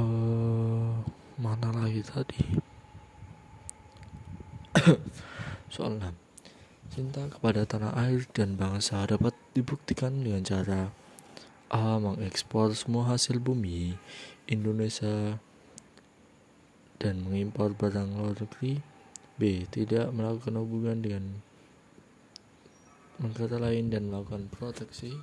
uh, mana lagi tadi soal 6 cinta kepada tanah air dan bangsa dapat dibuktikan dengan cara A. Mengekspor semua hasil bumi Indonesia dan mengimpor barang luar negeri B. Tidak melakukan hubungan dengan negara lain dan melakukan proteksi